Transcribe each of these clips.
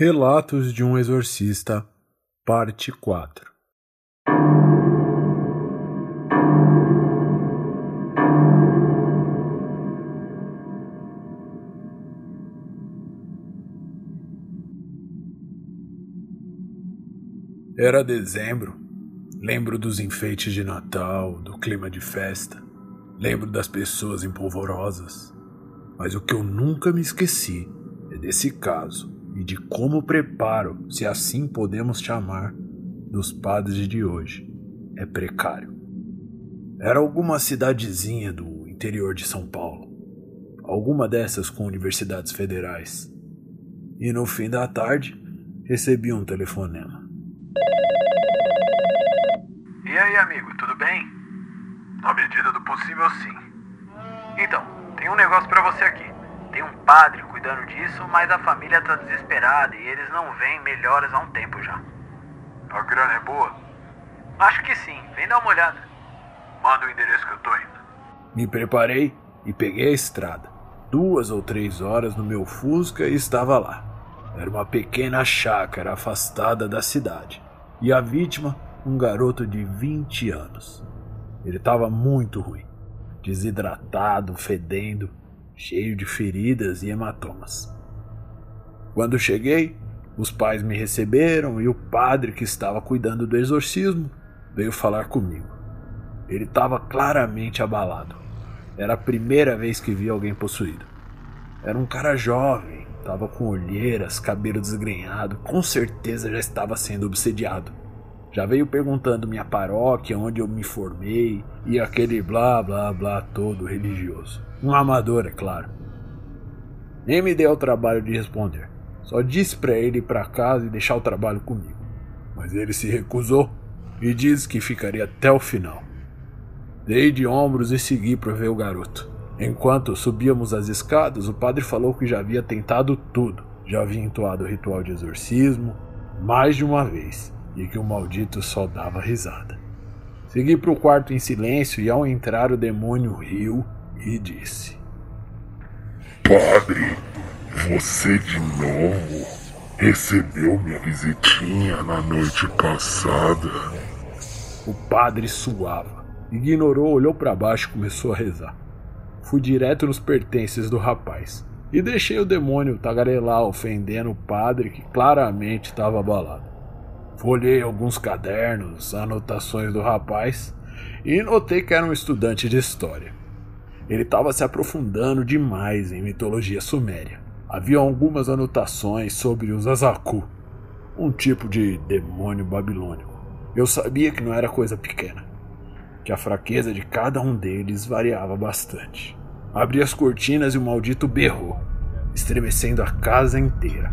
Relatos de um Exorcista, Parte 4 Era dezembro. Lembro dos enfeites de Natal, do clima de festa. Lembro das pessoas empolvorosas. Mas o que eu nunca me esqueci é desse caso de como o preparo, se assim podemos chamar, dos padres de hoje é precário. Era alguma cidadezinha do interior de São Paulo, alguma dessas com universidades federais. E no fim da tarde recebi um telefonema. E aí, amigo, tudo bem? Na medida do possível, sim. Então, tem um negócio para você aqui. Tem um padre cuidando disso, mas a família tá desesperada e eles não veem melhoras há um tempo já. A grana é boa? Acho que sim, vem dar uma olhada. Manda o endereço que eu tô indo. Me preparei e peguei a estrada. Duas ou três horas no meu Fusca e estava lá. Era uma pequena chácara afastada da cidade. E a vítima, um garoto de 20 anos. Ele estava muito ruim, desidratado, fedendo, cheio de feridas e hematomas. Quando cheguei, os pais me receberam e o padre que estava cuidando do exorcismo veio falar comigo. Ele estava claramente abalado. Era a primeira vez que vi alguém possuído. Era um cara jovem, estava com olheiras, cabelo desgrenhado, com certeza já estava sendo obsediado. Já veio perguntando minha paróquia, onde eu me formei e aquele blá blá blá todo religioso. Um amador, é claro. Nem me deu o trabalho de responder. Só disse para ele ir para casa e deixar o trabalho comigo. Mas ele se recusou e disse que ficaria até o final. Dei de ombros e segui para ver o garoto. Enquanto subíamos as escadas, o padre falou que já havia tentado tudo. Já havia entoado o ritual de exorcismo mais de uma vez e que o maldito só dava risada. Segui para o quarto em silêncio e ao entrar o demônio riu e disse: Padre, você de novo recebeu minha visitinha na noite passada. O padre suava, ignorou, olhou para baixo e começou a rezar. Fui direto nos pertences do rapaz e deixei o demônio tagarelar, ofendendo o padre que claramente estava abalado. Folhei alguns cadernos, anotações do rapaz e notei que era um estudante de história. Ele estava se aprofundando demais em mitologia suméria. Havia algumas anotações sobre os Azaku, um tipo de demônio babilônico. Eu sabia que não era coisa pequena, que a fraqueza de cada um deles variava bastante. Abri as cortinas e o maldito berrou, estremecendo a casa inteira.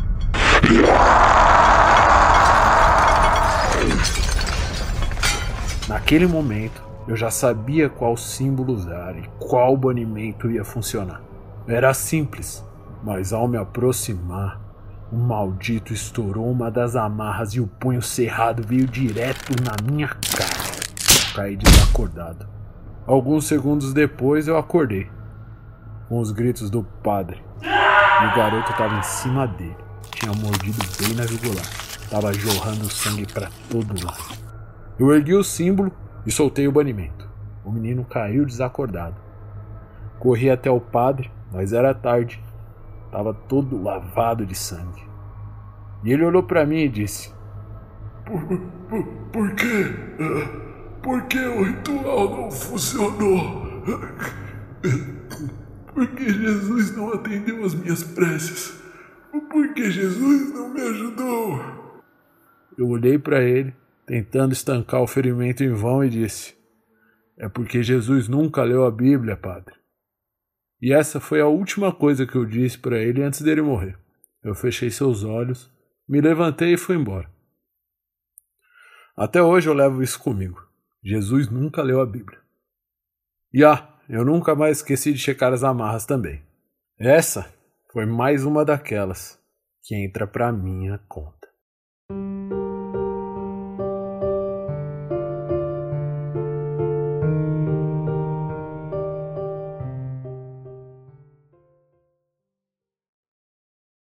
Naquele momento, eu já sabia qual símbolo usar e qual banimento ia funcionar. Era simples, mas ao me aproximar, o maldito estourou uma das amarras e o punho cerrado veio direto na minha cara. Caí desacordado. Alguns segundos depois eu acordei, com os gritos do padre. O garoto estava em cima dele. Tinha mordido bem na jugular. Tava jorrando sangue para todo lado. Eu ergui o símbolo e soltei o banimento. O menino caiu desacordado. Corri até o padre, mas era tarde. Tava todo lavado de sangue. E ele olhou para mim e disse: Por, por, por que? Por que o ritual não funcionou? Por que Jesus não atendeu as minhas preces? Por que Jesus não me ajudou? Eu olhei para ele, tentando estancar o ferimento em vão, e disse: É porque Jesus nunca leu a Bíblia, padre. E essa foi a última coisa que eu disse para ele antes dele morrer. Eu fechei seus olhos, me levantei e fui embora. Até hoje eu levo isso comigo. Jesus nunca leu a Bíblia. E ah, eu nunca mais esqueci de checar as amarras também. Essa foi mais uma daquelas que entra para minha conta.